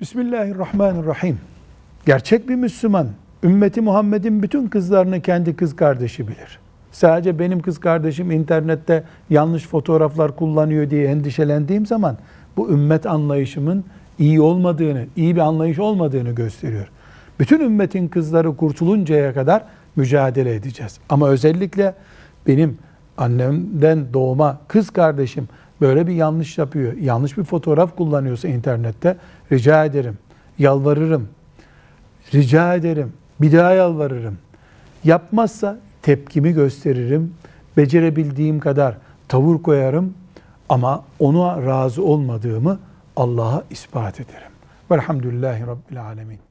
Bismillahirrahmanirrahim. Gerçek bir Müslüman, ümmeti Muhammed'in bütün kızlarını kendi kız kardeşi bilir. Sadece benim kız kardeşim internette yanlış fotoğraflar kullanıyor diye endişelendiğim zaman bu ümmet anlayışımın iyi olmadığını, iyi bir anlayış olmadığını gösteriyor. Bütün ümmetin kızları kurtuluncaya kadar mücadele edeceğiz. Ama özellikle benim annemden doğma kız kardeşim böyle bir yanlış yapıyor, yanlış bir fotoğraf kullanıyorsa internette rica ederim, yalvarırım, rica ederim, bir daha yalvarırım. Yapmazsa tepkimi gösteririm, becerebildiğim kadar tavır koyarım ama ona razı olmadığımı Allah'a ispat ederim. Velhamdülillahi Rabbil Alemin.